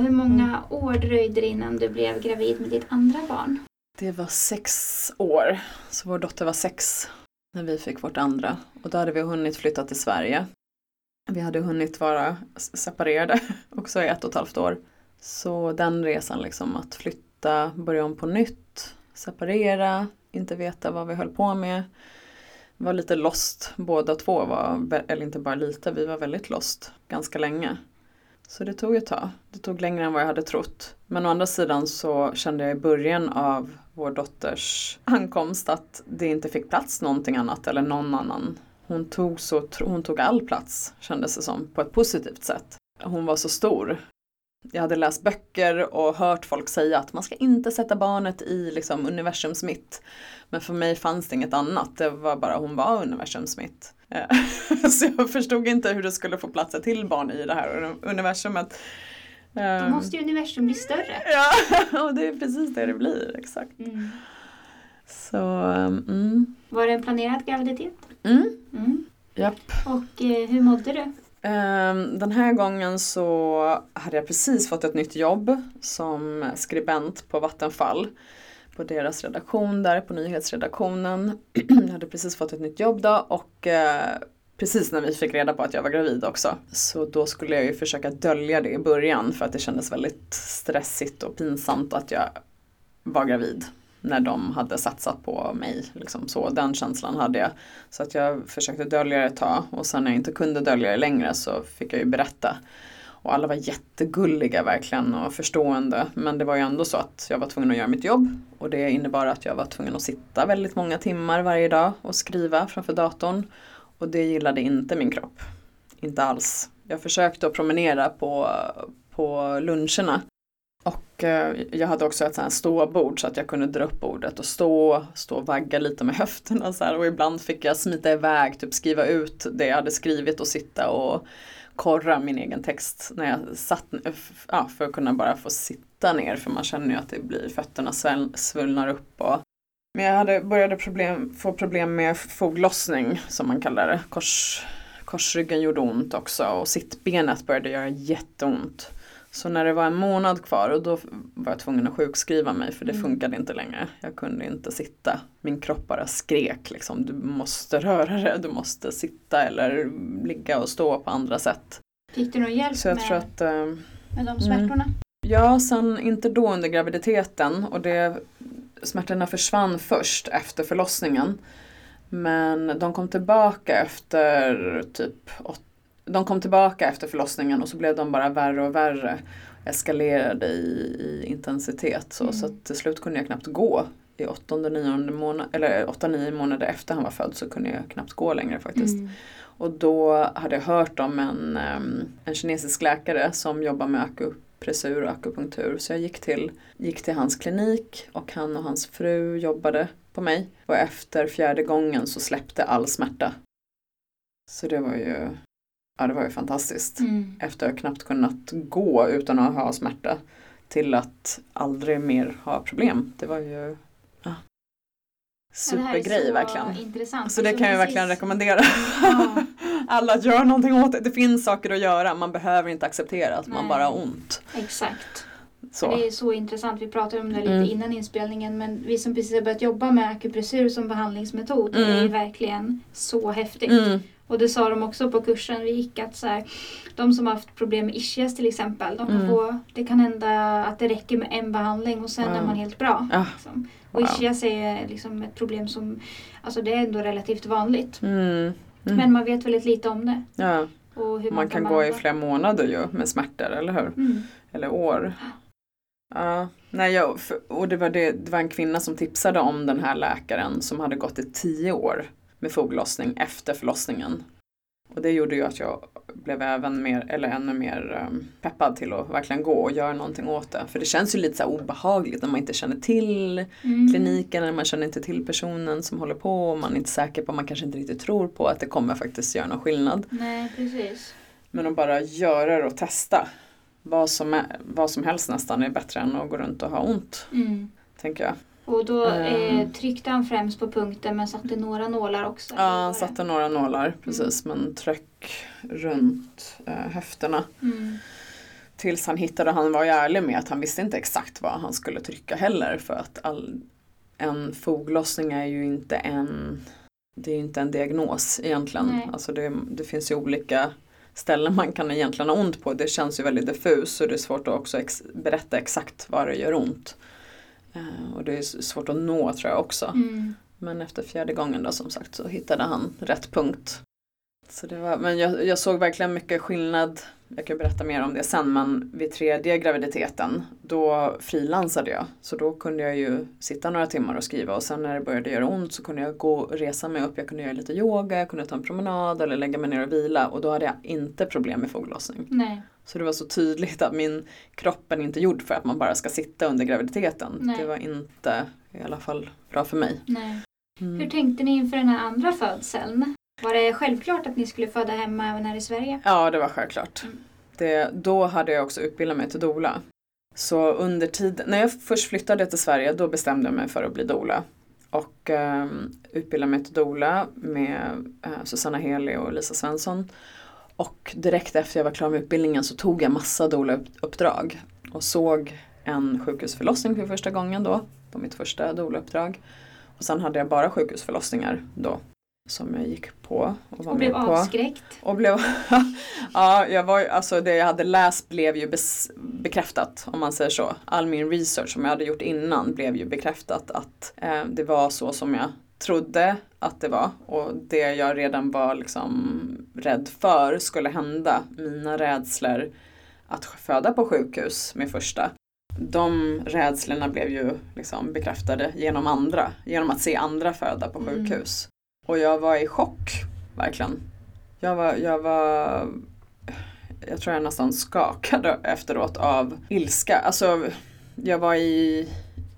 Hur många år dröjde det innan du blev gravid med ditt andra barn? Det var sex år, så vår dotter var sex när vi fick vårt andra. Och då hade vi hunnit flytta till Sverige. Vi hade hunnit vara separerade också i ett och ett halvt år. Så den resan liksom att flytta, börja om på nytt, separera, inte veta vad vi höll på med. Var lite lost båda två, var, eller inte bara lite, vi var väldigt lost ganska länge. Så det tog ett tag. Det tog längre än vad jag hade trott. Men å andra sidan så kände jag i början av vår dotters ankomst att det inte fick plats någonting annat eller någon annan. Hon tog, så, hon tog all plats kändes det som på ett positivt sätt. Hon var så stor. Jag hade läst böcker och hört folk säga att man ska inte sätta barnet i liksom, universums mitt. Men för mig fanns det inget annat, det var bara hon var universums mitt. Eh, så jag förstod inte hur det skulle få plats ett till barn i det här universumet. Då ehm. måste ju universum bli större. Ja, och det är precis det det blir, exakt. Mm. Så, mm. Var det en planerad graviditet? Mm. mm. Japp. Och eh, hur mådde du? Ehm, den här gången så hade jag precis fått ett nytt jobb som skribent på Vattenfall. På deras redaktion där, på nyhetsredaktionen. jag hade precis fått ett nytt jobb då och eh, precis när vi fick reda på att jag var gravid också. Så då skulle jag ju försöka dölja det i början för att det kändes väldigt stressigt och pinsamt att jag var gravid när de hade satsat på mig. Liksom så, den känslan hade jag. Så att jag försökte dölja det ett tag och sen när jag inte kunde dölja det längre så fick jag ju berätta. Och alla var jättegulliga verkligen och förstående. Men det var ju ändå så att jag var tvungen att göra mitt jobb. Och det innebar att jag var tvungen att sitta väldigt många timmar varje dag och skriva framför datorn. Och det gillade inte min kropp. Inte alls. Jag försökte att promenera på, på luncherna. Och eh, jag hade också ett sånt här ståbord så att jag kunde dra upp bordet och stå, stå och vagga lite med höfterna så här. Och ibland fick jag smita iväg, typ skriva ut det jag hade skrivit och sitta och korra min egen text när jag satt, ja, för att kunna bara få sitta ner för man känner ju att det blir, fötterna svullnar upp och men jag hade, började problem, få problem med foglossning som man kallar det. Kors, korsryggen gjorde ont också och sittbenet började göra jätteont. Så när det var en månad kvar och då var jag tvungen att sjukskriva mig för det mm. funkade inte längre. Jag kunde inte sitta. Min kropp bara skrek liksom. Du måste röra dig, du måste sitta eller ligga och stå på andra sätt. Fick du någon hjälp Så jag med, tror att, äh, med de smärtorna? Mm. Ja, sen inte då under graviditeten och det, smärtorna försvann först efter förlossningen. Men de kom tillbaka efter typ de kom tillbaka efter förlossningen och så blev de bara värre och värre. Eskalerade i, i intensitet så, mm. så att till slut kunde jag knappt gå. I åttonde, nionde månad, eller åtta, nio månader efter han var född så kunde jag knappt gå längre faktiskt. Mm. Och då hade jag hört om en, en kinesisk läkare som jobbar med akupressur och akupunktur. Så jag gick till, gick till hans klinik och han och hans fru jobbade på mig. Och efter fjärde gången så släppte all smärta. Så det var ju ja, det var ju fantastiskt. Mm. Efter att jag knappt kunnat gå utan att ha smärta till att aldrig mer ha problem. Det var ju ja, supergrej ja, verkligen. Så det, kan jag verkligen rekommendera. Ja. Alla gör någonting åt det. Det finns saker att göra. Man behöver inte acceptera att Nej. man bara har ont. Exakt. Så. Det är så intressant. Vi pratade om det lite mm. innan inspelningen. Men vi som precis har börjat jobba med akupressur som behandlingsmetod. Mm. Det är verkligen så häftigt. Mm. Och det sa de också på kursen vi gick att så här, de som har haft problem med ischias till exempel, de kan mm. få, det kan hända att det räcker med en behandling och sen wow. är man helt bra. Ja. Liksom. Och wow. ischias är liksom ett problem som, alltså det är ändå relativt vanligt. Mm. Mm. Men man vet väldigt lite om det. Ja. Och man, man kan, kan gå i flera månader ju med smärtor, eller hur? Mm. Eller år. Ja, nej, jag, och det var, det, det var en kvinna som tipsade om den här läkaren som hade gått i tio år med foglossning efter förlossningen. Och det gjorde ju att jag blev även mer, eller ännu mer um, peppad till att verkligen gå och göra någonting åt det. För det känns ju lite så obehagligt när man inte känner till mm. kliniken, när man känner inte till personen som håller på och man är inte säker på, man kanske inte riktigt tror på att det kommer faktiskt göra någon skillnad. Nej, precis. Men att bara göra det och testa. Vad som, är, vad som helst nästan är bättre än att gå runt och ha ont. Mm. Tänker jag. Och då eh, ehm. tryckte han främst på punkten men satte några nålar också? Ja, han satte några nålar precis mm. men tryck runt eh, höfterna. Mm. Tills han hittade, han var ju ärlig med att han visste inte exakt vad han skulle trycka heller för att all, en foglossning är ju inte en det är inte en diagnos egentligen. Alltså det, det, finns ju olika ställen man kan egentligen ha ont på. Det känns ju väldigt diffus och det är svårt att också ex berätta exakt var det gör ont. Uh, och det är svårt att nå tror jag också. Mm. Men efter fjärde gången då som sagt så hittade han rätt punkt. Så det var, men jag, jag såg verkligen mycket skillnad jag kan berätta mer om det sen, men vid tredje graviditeten då frilansade jag. Så då kunde jag ju sitta några timmar och skriva och sen när det började göra ont så kunde jag gå och resa mig upp. Jag kunde göra lite yoga, jag kunde ta en promenad eller lägga mig ner och vila och då hade jag inte problem med foglossning. Nej. Så det var så tydligt att min kropp är inte gjord för att man bara ska sitta under graviditeten. Nej. Det var inte i alla fall bra för mig. Nej. Mm. Hur tänkte ni inför den här andra födseln? Var det självklart att ni skulle föda hemma även här i Sverige? Ja, det var självklart. Mm. Det, då hade jag också utbildat mig till doula. Så under tiden, när jag först flyttade till Sverige då bestämde jag mig för att bli doula. Och eh, utbildade mig till doula med eh, Susanna Heli och Lisa Svensson. Och direkt efter jag var klar med utbildningen så tog jag massa doula-uppdrag. Och såg en sjukhusförlossning för första gången då, på mitt första doula-uppdrag. Och sen hade jag bara sjukhusförlossningar då som jag gick på och var och blev på. avskräckt. Och blev ja, jag var, alltså det jag hade läst blev ju bekräftat om man säger så. All min research som jag hade gjort innan blev ju bekräftat att eh, det var så som jag trodde att det var och det jag redan var liksom rädd för skulle hända. Mina rädslor att föda på sjukhus med första. De rädslorna blev ju liksom bekräftade genom andra, genom att se andra föda på mm. sjukhus. Mm. Och jag var i chock, verkligen. Jag var, jag var jag tror jag nästan skakade efteråt av ilska. Alltså, jag var i,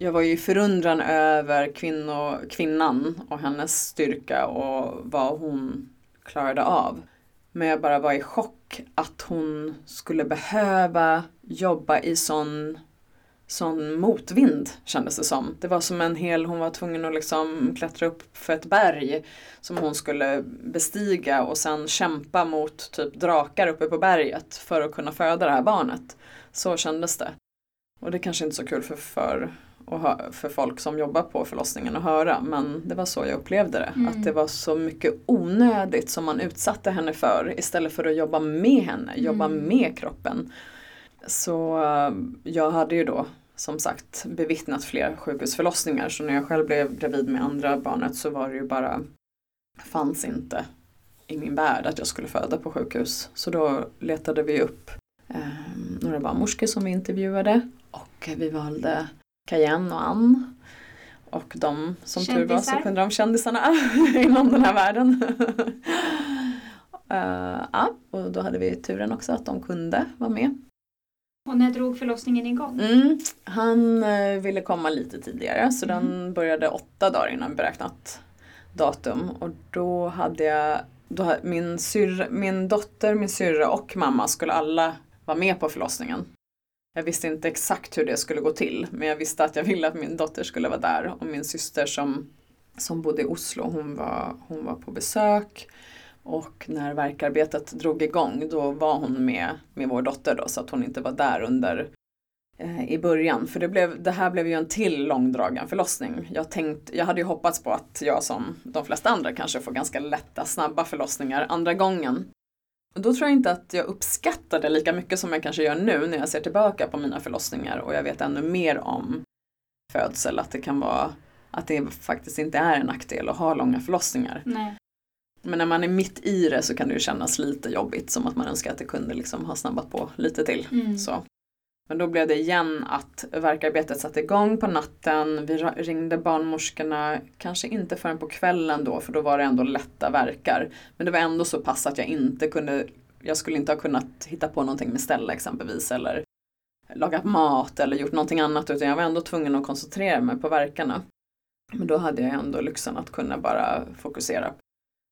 jag var i förundran över kvinno, kvinnan och hennes styrka och vad hon klarade av. Men jag bara var i chock att hon skulle behöva jobba i sån sån motvind kändes det som. Det var som en hel, hon var tvungen att liksom klättra upp för ett berg som hon skulle bestiga och sen kämpa mot typ drakar uppe på berget för att kunna föda det här barnet. Så kändes det. Och det kanske inte är så kul för, för, för folk som jobbar på förlossningen att höra men det var så jag upplevde det. Mm. Att det var så mycket onödigt som man utsatte henne för istället för att jobba med henne, jobba mm. med kroppen. Så eh, jag hade ju då som sagt bevittnat fler sjukhusförlossningar så när jag själv blev gravid med andra barnet så var det ju bara fanns inte i min värld att jag skulle föda på sjukhus. Så då letade vi upp eh, några barnmorskor som vi intervjuade och vi valde Cayenne och Ann. Och de, som Kändisar. tur var, så kunde de kändisarna inom den här världen. uh, ja, och då hade vi turen också att de kunde vara med. Och när drog förlossningen igång? Mm, han eh, ville komma lite tidigare så mm. den började åtta dagar innan beräknat datum. Och då hade jag, då, min, syr, min dotter, min syrra och mamma skulle alla vara med på förlossningen. Jag visste inte exakt hur det skulle gå till men jag visste att jag ville att min dotter skulle vara där och min syster som, som bodde i Oslo hon var, hon var på besök. Och när verkarbetet drog igång då var hon med, med vår dotter då så att hon inte var där under eh, i början. För det, blev, det här blev ju en till långdragen förlossning. Jag, tänkt, jag hade ju hoppats på att jag som de flesta andra kanske får ganska lätta, snabba förlossningar andra gången. Då tror jag inte att jag uppskattade lika mycket som jag kanske gör nu när jag ser tillbaka på mina förlossningar och jag vet ännu mer om födsel, att det kan vara att det faktiskt inte är en nackdel att ha långa förlossningar. Nej. Men när man är mitt i det så kan det ju kännas lite jobbigt som att man önskar att det kunde liksom ha snabbat på lite till. Mm. Så. Men då blev det igen att verkarbetet satte igång på natten. Vi ringde barnmorskorna, kanske inte förrän på kvällen då för då var det ändå lätta verkar. Men det var ändå så pass att jag inte kunde, jag skulle inte ha kunnat hitta på någonting med ställe exempelvis eller lagat mat eller gjort någonting annat utan jag var ändå tvungen att koncentrera mig på verkarna. Men då hade jag ändå lyxen att kunna bara fokusera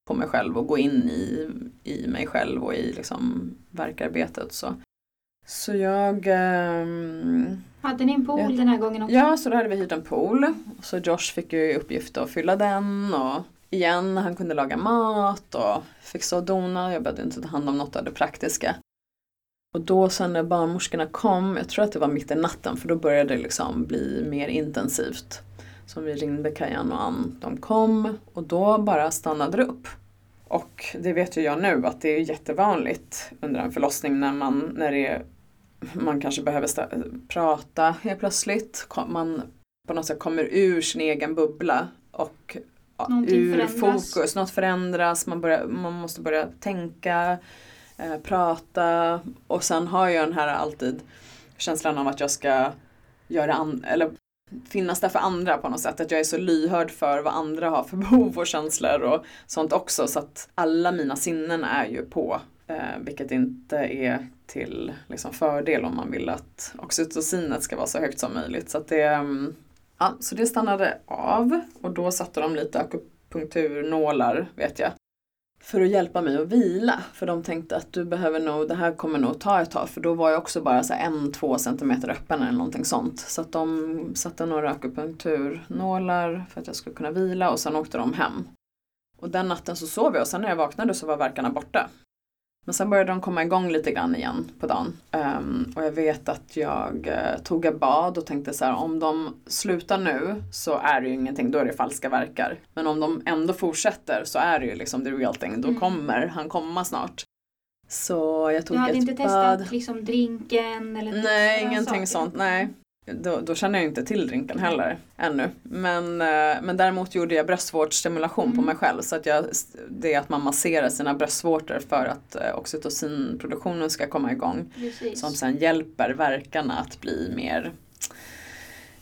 på mig själv och gå in i, i mig själv och i liksom verkarbetet. Så, så jag... Um, hade ni en pool ja, den här gången också? Ja, så då hade vi hyrt en pool. Så Josh fick ju uppgift att fylla den och igen, han kunde laga mat och fixa och dona. Jag behövde inte ta hand om något av det praktiska. Och då sen när barnmorskorna kom, jag tror att det var mitt i natten för då började det liksom bli mer intensivt. Så vi ringde Kajan och Ann, de kom och då bara stannade det upp. Och det vet ju jag nu att det är jättevanligt under en förlossning när man, när det är, man kanske behöver prata helt plötsligt. Man på något sätt kommer ur sin egen bubbla och Någonting ur förändras. fokus, något förändras, man, börjar, man måste börja tänka, eh, prata och sen har jag den här alltid känslan av att jag ska göra an- eller finnas där för andra på något sätt. Att jag är så lyhörd för vad andra har för behov och känslor och sånt också. Så att alla mina sinnen är ju på. Eh, vilket inte är till liksom, fördel om man vill att oxytocinet ska vara så högt som möjligt. Så, att det, mm, ja, så det stannade av och då satte de lite akupunkturnålar vet jag. För att hjälpa mig att vila. För de tänkte att du behöver nog, det här kommer nog ta ett tag. För då var jag också bara så en, två centimeter öppen eller någonting sånt. Så att de satte några akupunkturnålar för att jag skulle kunna vila och sen åkte de hem. Och den natten så sov jag och sen när jag vaknade så var verkarna borta. Men sen började de komma igång lite grann igen på dagen. Um, och jag vet att jag uh, tog ett bad och tänkte så här om de slutar nu så är det ju ingenting, då är det falska verkar. Men om de ändå fortsätter så är det ju liksom the real thing, då Mm. kommer han komma snart. Så jag tog Du hade ett inte bad. testat liksom drinken eller Nej, ingenting saker? sånt. Nej. Då, då känner jag inte till drinken heller ännu. Men, eh, men däremot gjorde jag bröstvårdsstimulation på Mm. mig själv. Så att jag, det är att man masserar sina bröstvårtor för att eh, oxytocinproduktionen ska komma igång. Precis. Som sen hjälper verkarna att bli mer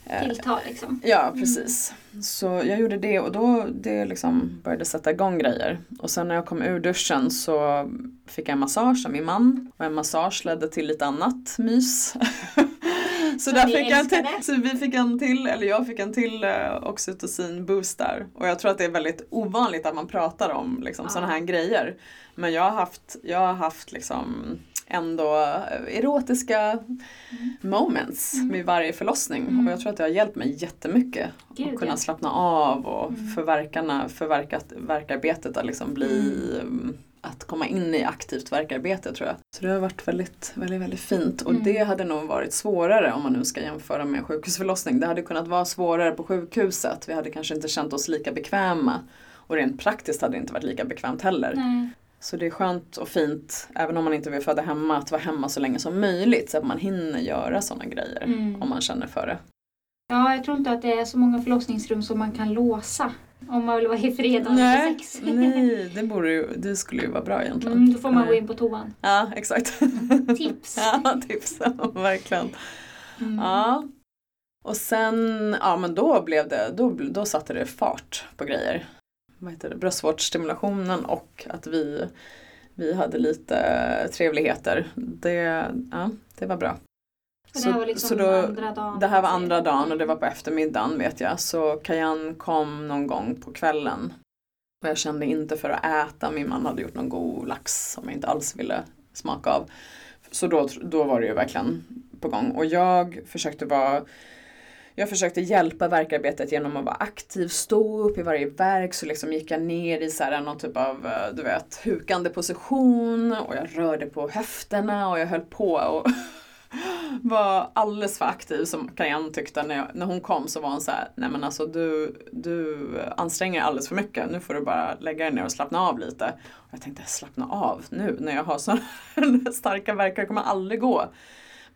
eh, Tilltal liksom. Ja, precis. Så jag gjorde det och då det liksom började sätta igång grejer. Och sen när jag kom ur duschen så fick jag en massage av min man. Och en massage ledde till lite annat mys. så, där fick jag till, så vi fick en till, eller jag fick en till eh, oxytocin boost där. Och jag tror att det är väldigt ovanligt att man pratar om liksom, Ja. sådana här grejer. Men jag har haft, jag har haft liksom ändå eh, erotiska moments Mm. vid varje förlossning. Mm. Och jag tror att det har hjälpt mig jättemycket. Gud, att kunna ja. slappna av och Mm. för verkarna, för verkat, verkarbetet att liksom bli mm, att komma in i aktivt verkarbete tror jag. Så det har varit väldigt, väldigt, väldigt fint. Och Mm. det hade nog varit svårare om man nu ska jämföra med sjukhusförlossning. Det hade kunnat vara svårare på sjukhuset. Vi hade kanske inte känt oss lika bekväma. Och rent praktiskt hade det inte varit lika bekvämt heller. Nej. Så det är skönt och fint, även om man inte vill föda hemma, att vara hemma så länge som möjligt. Så att man hinner göra sådana grejer Mm. om man känner för det. Ja, jag tror inte att det är så många förlossningsrum som man kan låsa. Om man vill vara i fred Nej, sex. nej det, borde ju, det skulle ju vara bra egentligen. Mm, då får man gå in på toan. Ja, exakt. Tips. ja, tips. Verkligen. Mm. Ja. Och sen, ja men då blev det, då, då satte det fart på grejer. Vad heter det? Bröstvårdsstimulationen och att vi, vi hade lite trevligheter. Det, ja, det var bra. Det här var liksom så då, andra dagen. det här var andra dagen och det var på eftermiddagen vet jag. Så Kajan kom någon gång på kvällen. Och jag kände inte för att äta. Min man hade gjort någon god lax som jag inte alls ville smaka av. Så då, då var det ju verkligen på gång. Och jag försökte vara jag försökte hjälpa verkarbetet genom att vara aktiv, stå upp i varje verk så liksom gick jag ner i så här någon typ av, eh, du vet, hukande position och jag rörde på höfterna och jag höll på och var alldeles för aktiv som Kajan tyckte när, jag, när hon kom så var hon så här, nej men alltså du, du anstränger dig alldeles för mycket, nu får du bara lägga dig ner och slappna av lite. Och jag tänkte slappna av nu när jag har så starka verkar, det kommer aldrig gå.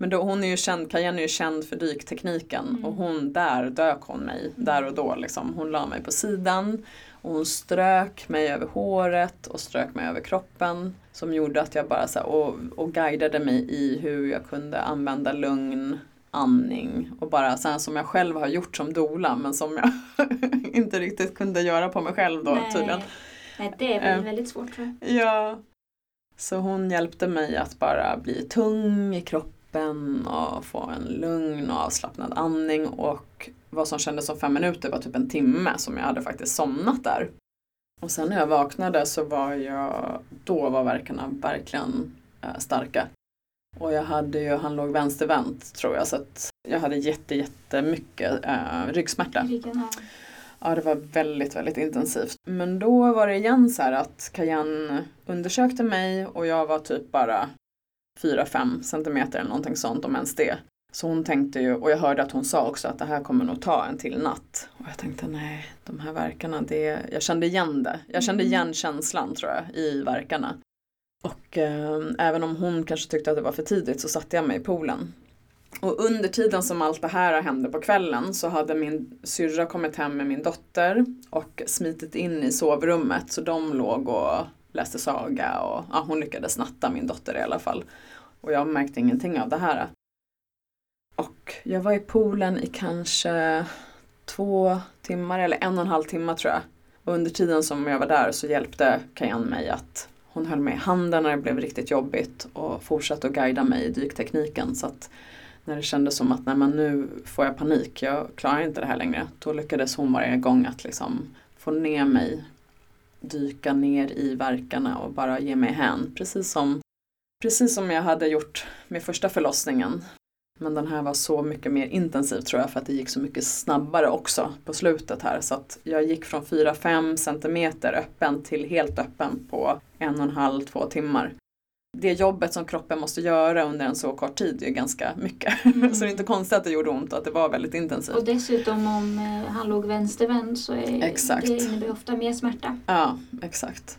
Men då, hon är ju känd, Kajan är ju känd för dyktekniken Mm. och hon, där dök hon mig, där och då liksom. Hon la mig på sidan och hon strök mig över håret och strök mig över kroppen. Som gjorde att jag bara så här, och, och guidade mig i hur jag kunde använda lugn, andning och bara så här som jag själv har gjort som dola men som jag inte riktigt kunde göra på mig själv då Nej. tydligen. Nej, det är väl Eh. väldigt svårt. Ja. Så hon hjälpte mig att bara bli tung i kroppen och få en lugn och avslappnad andning och vad som kändes som fem minuter var typ en timme som jag hade faktiskt somnat där. Och sen när jag vaknade så var jag, då var verkarna verkligen eh, starka. Och jag hade ju, han låg vänstervänt tror jag så att jag hade jätte, jättemycket eh, ryggsmärta. Ja, det var väldigt, väldigt intensivt. Men då var det igen så här att Kajan undersökte mig och jag var typ bara 4-5 centimeter eller någonting sånt om ens det. Så hon tänkte ju, och jag hörde att hon sa också att det här kommer nog ta en till natt. Och jag tänkte nej, de här verkarna, det, jag kände igen det. Jag kände mm. igen känslan tror jag i verkarna. Och eh, även om hon kanske tyckte att det var för tidigt så satte jag mig i poolen. Och under tiden som allt det här hände på kvällen så hade min syrra kommit hem med min dotter och smitit in i sovrummet så de låg och läste saga och ja, hon lyckades natta min dotter i alla fall. Och jag märkte ingenting av det här. Och jag var i poolen i kanske två timmar eller en och en halv timme tror jag. Och under tiden som jag var där så hjälpte Kajan mig att hon höll mig i handen när det blev riktigt jobbigt och fortsatte att guida mig i dyktekniken. Så att när det kändes som att nej, men nu får jag panik, jag klarar inte det här längre. Då lyckades hon varje gång att liksom få ner mig, dyka ner i verkarna och bara ge mig hän. Precis som, precis som jag hade gjort med första förlossningen. Men den här var så mycket mer intensiv tror jag för att det gick så mycket snabbare också på slutet här. Så att jag gick från 4-5 centimeter öppen till helt öppen på en och en halv, två timmar. Det jobbet som kroppen måste göra under en så kort tid är ganska mycket. Mm. så det är inte konstigt att det gjorde ont och att det var väldigt intensivt. Och dessutom om eh, han låg vänstervänd så är exakt. det innebär ofta mer smärta. Ja, exakt.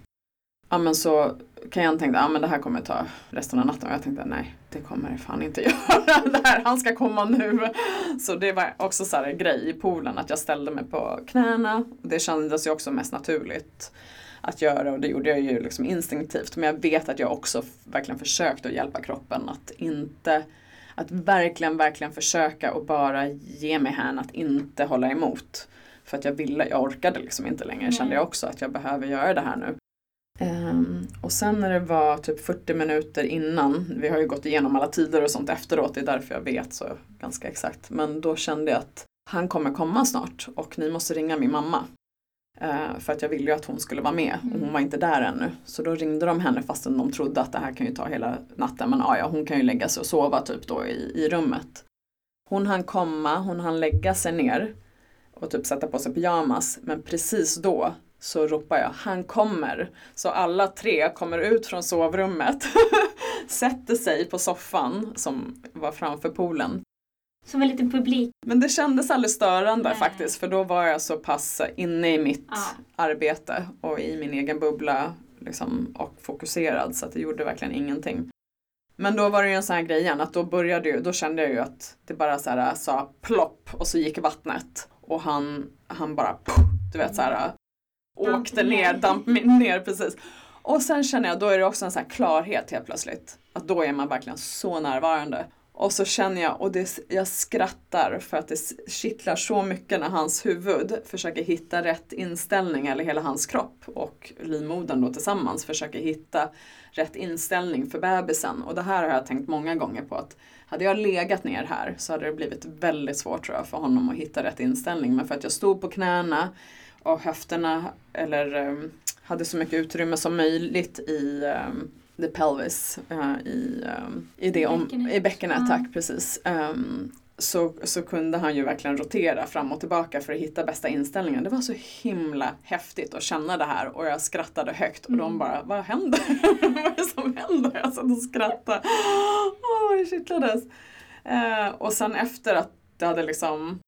Ja men så kan jag tänka, ja men det här kommer ta resten av natten och jag tänkte nej, det kommer det fan inte göra. det här, han ska komma nu. Så det var också så en grej i poolen att jag ställde mig på knäna. Det kändes ju också mest naturligt att göra och det gjorde jag ju liksom instinktivt. Men jag vet att jag också verkligen försökte att hjälpa kroppen att inte att verkligen, verkligen försöka och bara ge mig hän att inte hålla emot. För att jag ville, jag orkade liksom inte längre. Kände jag också att jag behöver göra det här nu. Um, och sen när det var typ 40 minuter innan, vi har ju gått igenom alla tider och sånt efteråt, det är därför jag vet så ganska exakt. Men då kände jag att han kommer komma snart och ni måste ringa min mamma. Uh, för att jag ville ju att hon skulle vara med och hon var inte där ännu. Så då ringde de henne fastän de trodde att det här kan ju ta hela natten. Men ja, hon kan ju lägga sig och sova typ då i, i rummet. Hon hann komma, hon hann lägga sig ner och typ sätta på sig pyjamas. Men precis då så ropar jag han kommer. Så alla tre kommer ut från sovrummet, sätter sig på soffan som var framför poolen. Som en liten publik. Men det kändes aldrig störande Nej. faktiskt för då var jag så pass inne i mitt ja. arbete och i min egen bubbla liksom, och fokuserad så att det gjorde verkligen ingenting. Men då var det ju en sån här grej igen att då började ju, då kände jag ju att det bara så här sa plopp och så gick vattnet och han, han bara du vet så här åkte ner, damp ner precis. Och sen känner jag, då är det också en sån här klarhet helt plötsligt. Att då är man verkligen så närvarande. Och så känner jag, och det, jag skrattar för att det kittlar så mycket när hans huvud försöker hitta rätt inställning, eller hela hans kropp och livmodern då tillsammans försöker hitta rätt inställning för bebisen. Och det här har jag tänkt många gånger på att hade jag legat ner här så hade det blivit väldigt svårt tror jag för honom att hitta rätt inställning. Men för att jag stod på knäna, och höfterna eller um, hade så mycket utrymme som möjligt i um, the pelvis, uh, i, um, i, det om, bäckenet. i bäckenet. Ja. Tack, precis. Um, så, så kunde han ju verkligen rotera fram och tillbaka för att hitta bästa inställningen. Det var så himla häftigt att känna det här och jag skrattade högt och mm. de bara, vad händer? vad är det som händer? Jag satt och skrattade. Åh, oh, det kittlades. Uh, och sen efter att det hade liksom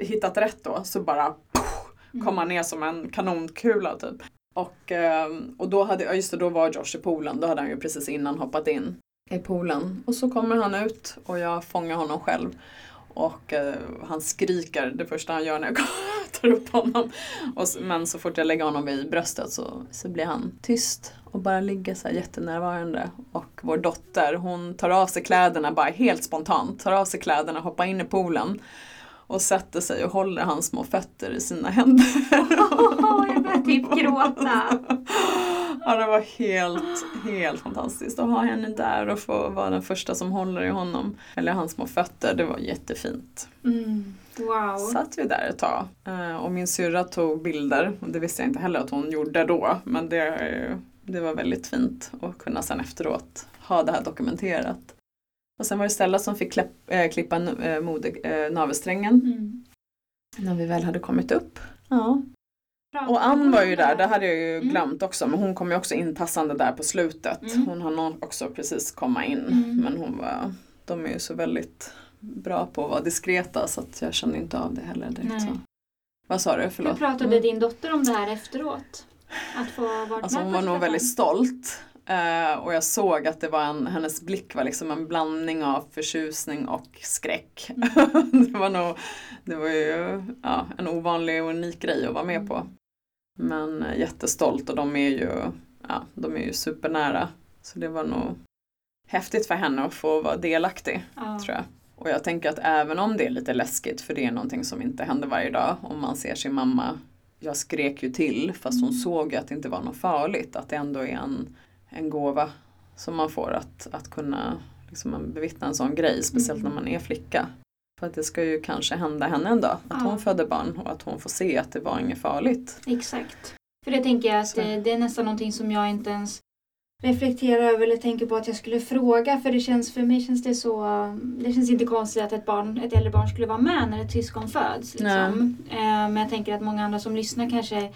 hittat rätt då så bara komma ner som en kanonkula typ. Och, ehm, och då, hade, just det, då var Josh i poolen, då hade han ju precis innan hoppat in i poolen. Och så kommer han ut och jag fångar honom själv. Och eh, han skriker det första han gör när jag tar upp honom. Och, men så fort jag lägger honom vid bröstet så, så blir han tyst och bara ligger så här jättenärvarande. Och vår dotter hon tar av sig kläderna bara helt spontant. Tar av sig kläderna, hoppar in i poolen och sätter sig och håller hans små fötter i sina händer. Oh, jag börjar typ gråta. Ja, det var helt, helt fantastiskt att ha henne där och få vara den första som håller i honom. Eller hans små fötter, det var jättefint. Mm. Wow. Satt vi där ett tag. Eh, och min syrra tog bilder. Det visste jag inte heller att hon gjorde då. Men det, det var väldigt fint att kunna sen efteråt ha det här dokumenterat. Och sen var det Stella som fick klipp, äh, klippa äh, mode, äh, navelsträngen. Mm. När vi väl hade kommit upp. Ja. Och Ann var ju där, det hade jag ju mm. glömt också, men hon kom ju också intassande där på slutet. Mm. Hon hann också precis komma in, mm. men hon var, de är ju så väldigt bra på att vara diskreta så att jag kände inte av det heller direkt. Så. Vad sa du? Förlåt. Hur pratade mm. din dotter om det här efteråt? Att få vara alltså, med Hon var nog väldigt stolt. Uh, och jag såg att det var en, hennes blick var liksom en blandning av förtjusning och skräck. Mm. det var nog, det var ju ja, en ovanlig och unik grej att vara med på. Men uh, jättestolt och de är ju, ja, de är ju supernära. Så det var nog häftigt för henne att få vara delaktig, ja. tror jag. Och jag tänker att även om det är lite läskigt, för det är någonting som inte händer varje dag, om man ser sin mamma, jag skrek ju till fast hon mm. såg att det inte var något farligt, att det ändå är en, en gåva som man får att, att kunna liksom, bevittna en sån grej, speciellt mm. när man är flicka. För att det ska ju kanske hända henne en dag, att ja. hon föder barn och att hon får se att det var inget farligt. Exakt. För det tänker jag att det, det, är nästan någonting som jag inte ens reflektera över eller tänker på att jag skulle fråga för det känns, för mig känns det så, det känns inte konstigt att ett, barn, ett äldre barn skulle vara med när ett syskon föds. Liksom. Eh, men jag tänker att många andra som lyssnar kanske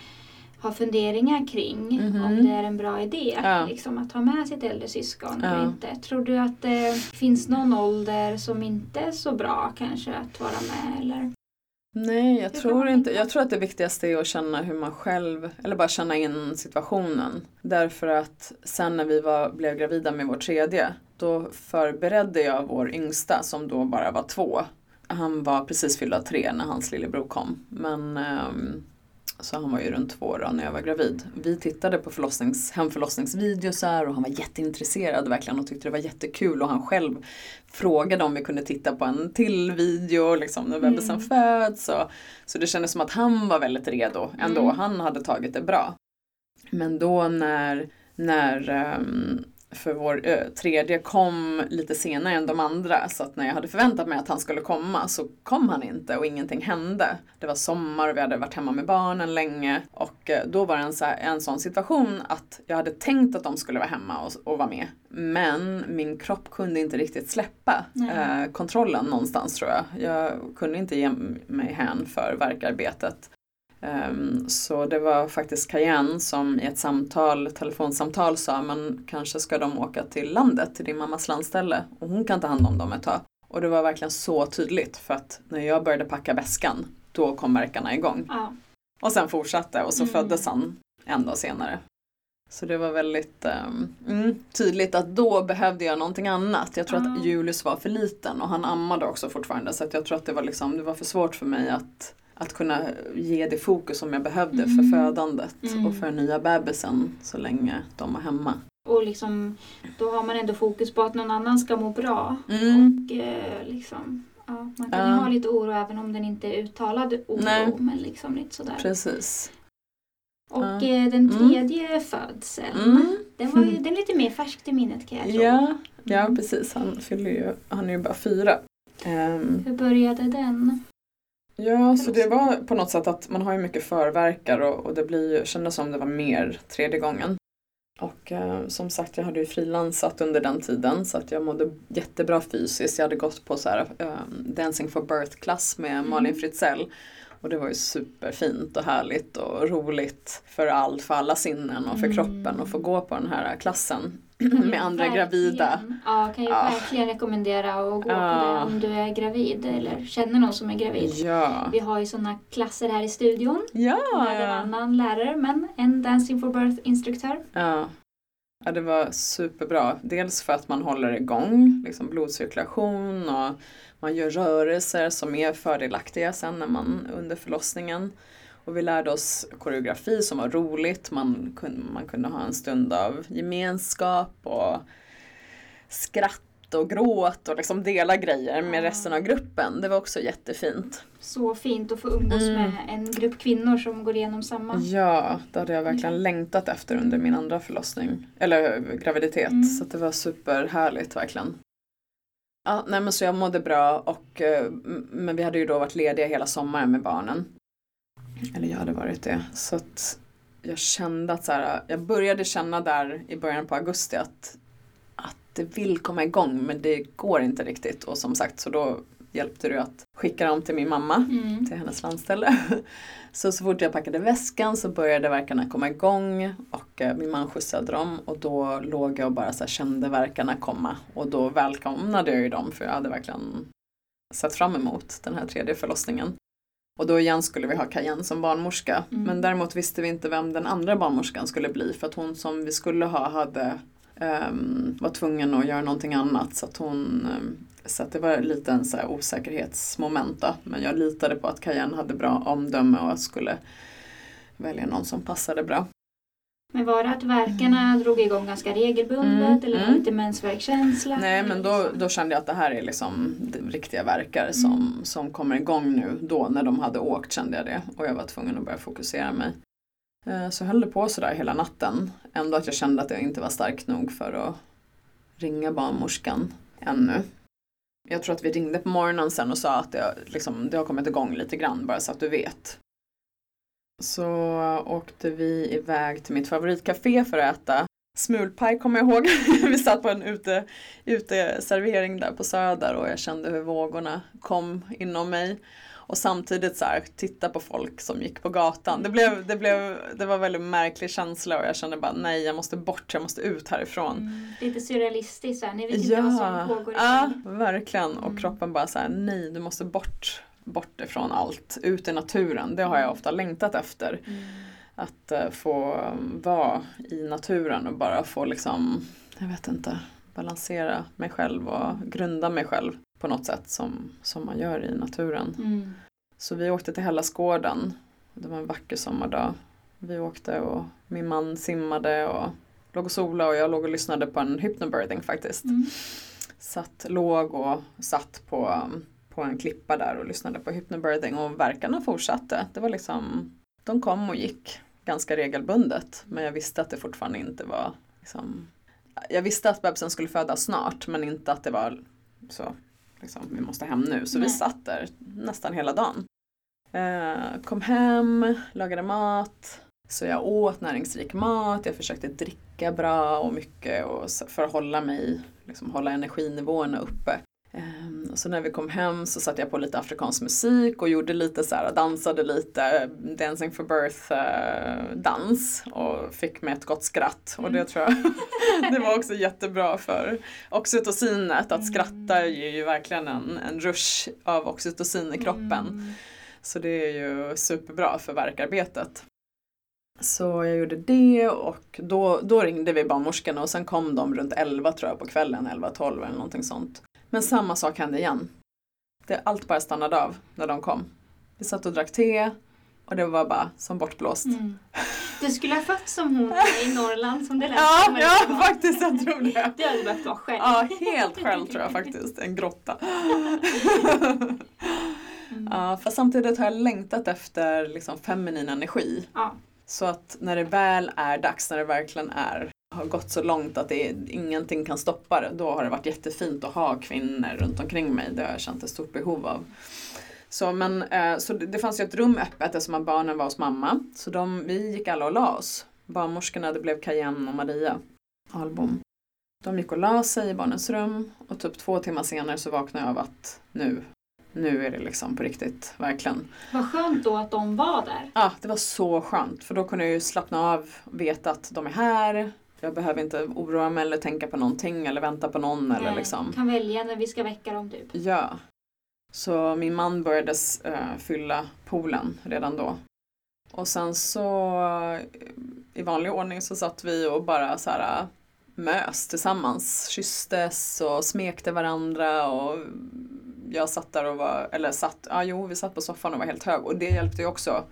har funderingar kring mm -hmm. om det är en bra idé ja. liksom, att ha med sitt äldre syskon ja. eller inte. Tror du att det finns någon ålder som inte är så bra kanske att vara med? Eller? Nej, jag tror inte. Jag tror att det viktigaste är att känna hur man själv, eller bara känna in situationen. Därför att sen när vi var, blev gravida med vår tredje, då förberedde jag vår yngsta som då bara var två. Han var precis fyllda tre när hans lillebror kom. Men um, så han var ju runt två år när jag var gravid. Vi tittade på förlossnings, hemförlossningsvideosar och han var jätteintresserad verkligen och tyckte det var jättekul och han själv frågade om vi kunde titta på en till video liksom, när bebisen mm. föds. Och, så det kändes som att han var väldigt redo ändå. Mm. Han hade tagit det bra. Men då när, när um, för vår ö, tredje kom lite senare än de andra så att när jag hade förväntat mig att han skulle komma så kom han inte och ingenting hände. Det var sommar och vi hade varit hemma med barnen länge och eh, då var det en, så här, en sån situation att jag hade tänkt att de skulle vara hemma och, och vara med. Men min kropp kunde inte riktigt släppa eh, kontrollen någonstans tror jag. Jag kunde inte ge mig hän för verkarbetet. Um, så det var faktiskt Cayenne som i ett samtal, telefonsamtal sa men kanske ska de åka till landet, till din mammas landställe och hon kan ta hand om dem ett tag. Och det var verkligen så tydligt för att när jag började packa väskan då kom verkarna igång. Ja. Och sen fortsatte och så mm. föddes han en dag senare. Så det var väldigt um, mm, tydligt att då behövde jag någonting annat. Jag tror mm. att Julius var för liten och han ammade också fortfarande så att jag tror att det var, liksom, det var för svårt för mig att att kunna ge det fokus som jag behövde mm. för födandet mm. och för nya bebisen så länge de var hemma. Och liksom, då har man ändå fokus på att någon annan ska må bra. Mm. Och eh, liksom, ja, man kan ju ha lite oro även om den inte är uttalad oro. Nej. Men liksom lite sådär. Precis. Och eh, den mm. tredje födseln, mm. den, var ju, den är lite mer färskt i minnet kan jag tro. Ja, ja mm. precis. Han, fyller ju, han är ju bara fyra. Um, Hur började den? Ja, så det var på något sätt att man har ju mycket förverkar och, och det blir, kändes som det var mer tredje gången. Och eh, som sagt, jag hade ju frilansat under den tiden så att jag mådde jättebra fysiskt. Jag hade gått på så här, eh, Dancing for birth-klass med Malin mm. Fritzell. Och det var ju superfint och härligt och roligt för allt, för alla sinnen och för mm. kroppen att få gå på den här klassen med andra verkligen. gravida. Ja, kan ju ja. verkligen rekommendera att gå ja. på det om du är gravid eller känner någon som är gravid. Ja. Vi har ju sådana klasser här i studion ja, med en annan lärare men en Dancing for Birth-instruktör. Ja. ja, det var superbra. Dels för att man håller igång liksom blodcirkulation och man gör rörelser som är fördelaktiga sen när man under förlossningen. Och vi lärde oss koreografi som var roligt, man kunde, man kunde ha en stund av gemenskap och skratt och gråt och liksom dela grejer med resten av gruppen. Det var också jättefint. Så fint att få umgås mm. med en grupp kvinnor som går igenom samma. Ja, det hade jag verkligen mm. längtat efter under min andra förlossning, eller graviditet. Mm. Så det var superhärligt verkligen. Ja, nej men så jag mådde bra och eh, men vi hade ju då varit lediga hela sommaren med barnen. Eller jag hade varit det. Så att jag kände att så här, jag började känna där i början på augusti att, att det vill komma igång men det går inte riktigt. Och som sagt så då hjälpte det att skicka dem till min mamma, mm. till hennes landställe. Så så fort jag packade väskan så började verkarna komma igång och eh, min man skjutsade dem och då låg jag och bara så kände verkarna komma och då välkomnade jag ju dem för jag hade verkligen sett fram emot den här tredje förlossningen. Och då igen skulle vi ha Cayenne som barnmorska. Mm. Men däremot visste vi inte vem den andra barnmorskan skulle bli för att hon som vi skulle ha hade um, var tvungen att göra någonting annat. Så att hon um, så att det var lite en så här osäkerhetsmoment då. Men jag litade på att Cayenne hade bra omdöme och skulle välja någon som passade bra. Men var det att verkarna mm. drog igång ganska regelbundet mm. eller mm. lite mensvärkkänsla? Nej men då, då kände jag att det här är liksom riktiga verkar mm. som, som kommer igång nu. Då när de hade åkt kände jag det och jag var tvungen att börja fokusera mig. Eh, så jag höll det på sådär hela natten. Ändå att jag kände att jag inte var stark nog för att ringa barnmorskan ännu. Jag tror att vi ringde på morgonen sen och sa att det, liksom, det har kommit igång lite grann bara så att du vet. Så åkte vi iväg till mitt favoritcafé för att äta smulpaj kommer jag ihåg. vi satt på en ute, uteservering där på Söder och jag kände hur vågorna kom inom mig. Och samtidigt så här, titta på folk som gick på gatan. Det, blev, det, blev, det var en väldigt märklig känsla och jag kände bara nej jag måste bort, jag måste ut härifrån. Mm. Lite surrealistiskt, ni vet inte ja. vad som pågår. Ja, verkligen. Och mm. kroppen bara så här, nej du måste bort, bort ifrån allt, ut i naturen. Det har jag mm. ofta längtat efter. Mm. Att uh, få vara i naturen och bara få liksom, jag vet inte, balansera mig själv och grunda mig själv på något sätt som, som man gör i naturen. Mm. Så vi åkte till Hellasgården. Det var en vacker sommardag. Vi åkte och min man simmade och låg och sola och jag låg och lyssnade på en hypnobirthing faktiskt. Mm. Satt, låg och satt på, på en klippa där och lyssnade på hypnobirthing och verkarna fortsatte. Det var liksom, de kom och gick ganska regelbundet men jag visste att det fortfarande inte var liksom, jag visste att bebisen skulle födas snart men inte att det var så liksom, vi måste hem nu. Så Nej. vi satt där nästan hela dagen. Eh, kom hem, lagade mat. Så jag åt näringsrik mat, jag försökte dricka bra och mycket och för att hålla mig, liksom hålla energinivåerna uppe. Um, så när vi kom hem så satte jag på lite afrikansk musik och gjorde lite så här, dansade lite Dancing for birth uh, dans och fick med ett gott skratt. Mm. Och det mm. tror jag det var också jättebra för oxytocinet. Att skratta mm. ger ju verkligen en, en rush av oxytocin i kroppen. Mm. Så det är ju superbra för verkarbetet. Så jag gjorde det och då, då ringde vi barnmorskorna och sen kom de runt 11 tror jag på kvällen, 11-12 eller någonting sånt. Men samma sak hände igen. Det, allt bara stannade av när de kom. Vi satt och drack te och det var bara som bortblåst. Mm. Du skulle ha fått som hon i Norrland som det lät Ja, ja faktiskt jag tror det. Du hade behövt vara själv. Ja, helt själv tror jag faktiskt. En grotta. Mm. Ja, fast samtidigt har jag längtat efter liksom feminin energi. Ja. Så att när det väl är dags, när det verkligen är har gått så långt att det ingenting kan stoppa det. Då har det varit jättefint att ha kvinnor runt omkring mig. Det har jag känt ett stort behov av. Så, men, eh, så det, fanns ju ett rum öppet eftersom barnen var hos mamma. Så de, vi gick alla och la oss. Barnmorskorna, det blev Cayenne och Maria Albom. De gick och la sig i barnens rum och typ två timmar senare så vaknade jag av att nu, nu är det liksom på riktigt, verkligen. Vad skönt då att de var där. Ja, det var så skönt för då kunde jag ju slappna av och veta att de är här. Jag behöver inte oroa mig eller tänka på någonting eller vänta på någon. Nej, eller liksom. kan välja när vi ska väcka dem typ. Ja. Så min man började uh, fylla poolen redan då. Och sen så i vanlig ordning så satt vi och bara så här mös tillsammans. Kysstes och smekte varandra och jag satt där och var, eller satt, ja jo vi satt på soffan och var helt hög och det hjälpte ju också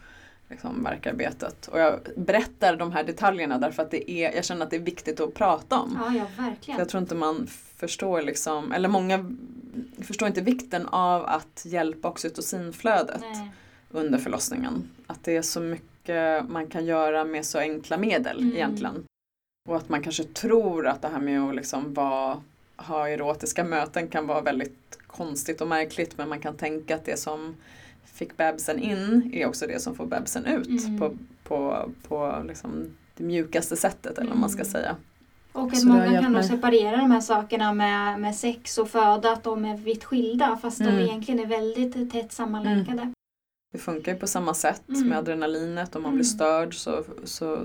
liksom, verkarbetet. Och jag berättar de här detaljerna därför att det är, jag känner att det är viktigt att prata om. Ja, ja verkligen. För jag tror inte man förstår liksom, eller många förstår inte vikten av att hjälpa oxytocinflödet Nej. under förlossningen. Att det är så mycket man kan göra med så enkla medel mm. egentligen. Och att man kanske tror att det här med att liksom vara, ha erotiska möten kan vara väldigt konstigt och märkligt men man kan tänka att det som fick bebisen in är också det som får bebisen ut mm. på, på, på liksom det mjukaste sättet eller vad man ska mm. säga. Och att så många kan då separera de här sakerna med, med sex och föda, att de är vitt skilda fast mm. de egentligen är väldigt tätt sammanlänkade. Mm. Det funkar ju på samma sätt mm. med adrenalinet. Om man blir mm. störd så, så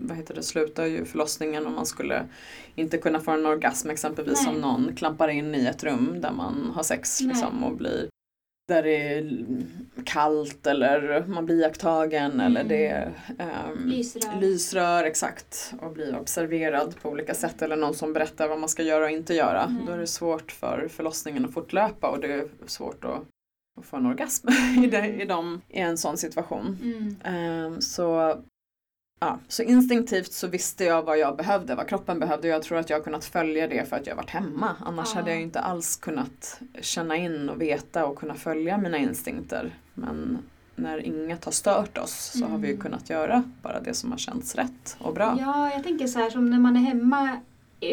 vad heter det, slutar ju förlossningen om man skulle inte kunna få en orgasm exempelvis Nej. om någon klampar in i ett rum där man har sex liksom, och blir där det är kallt eller man blir iakttagen mm. eller det är um, lysrör. lysrör. exakt och blir observerad på olika sätt eller någon som berättar vad man ska göra och inte göra. Mm. Då är det svårt för förlossningen att fortlöpa och det är svårt att, att få en orgasm i, det, i, dem, i en sån situation. Mm. Um, så Ja, så instinktivt så visste jag vad jag behövde, vad kroppen behövde. Jag tror att jag har kunnat följa det för att jag varit hemma. Annars ja. hade jag inte alls kunnat känna in och veta och kunna följa mina instinkter. Men när inget har stört oss så mm. har vi ju mm. kunnat göra bara det som har känts rätt och bra. Ja, jag tänker så här som när man är hemma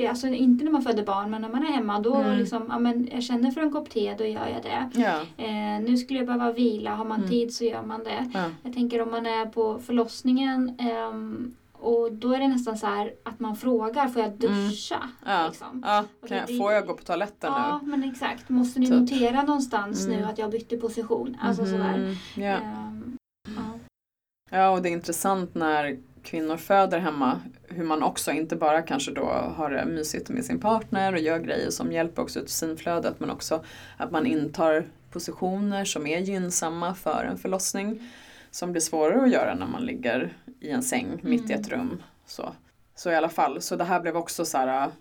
alltså inte när man föder barn men när man är hemma då mm. liksom, ja men jag känner för en kopp te då gör jag det. Ja. Eh, nu skulle jag behöva vila, har man mm. tid så gör man det. Ja. Jag tänker om man är på förlossningen eh, och då är det nästan så här att man frågar, får jag mm. duscha? Mm. Ja. Liksom. ja. Kan jag, får jag gå på toaletten ja, nu? Ja men exakt. Måste ni typ. notera någonstans nu mm. att jag bytte position? Alltså mm. sådär. Ja. Um, ja. ja och det är intressant när kvinnor föder hemma, hur man också inte bara kanske då har det mysigt med sin partner och gör grejer som hjälper också ut synflödet men också att man intar positioner som är gynnsamma för en förlossning som blir svårare att göra när man ligger i en säng mm. mitt i ett rum. Så. så i alla fall, så det här blev också så här